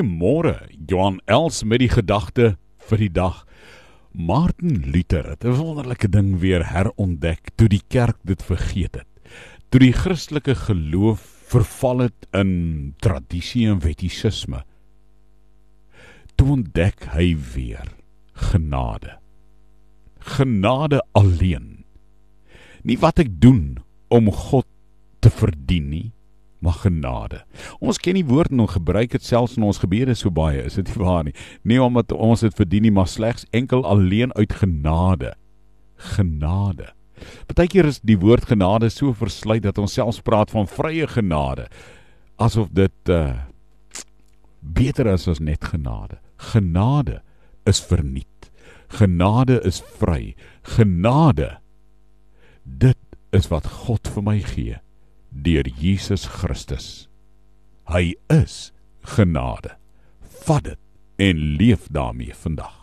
Goeiemôre, Johan Els met die gedagte vir die dag. Martin Luther het 'n wonderlike ding weer herontdek toe die kerk dit vergeet het. Toe die Christelike geloof verval het in tradisie en wettisisme. Toe ontdek hy weer genade. Genade alleen. Nie wat ek doen om God te verdien nie, maar genade. Ons ken die woord en ons gebruik dit selfs in ons gebede so baie, is dit nie waar nie? Nie omdat ons dit verdien nie, maar slegs enkel alleen uit genade. Genade. Partykeer is die woord genade so versluit dat ons selfs praat van vrye genade asof dit uh beter is as net genade. Genade is verniet. Genade is vry. Genade dit is wat God vir my gee deur Jesus Christus. Hy is genade. Vat dit en leef daarmee vandag.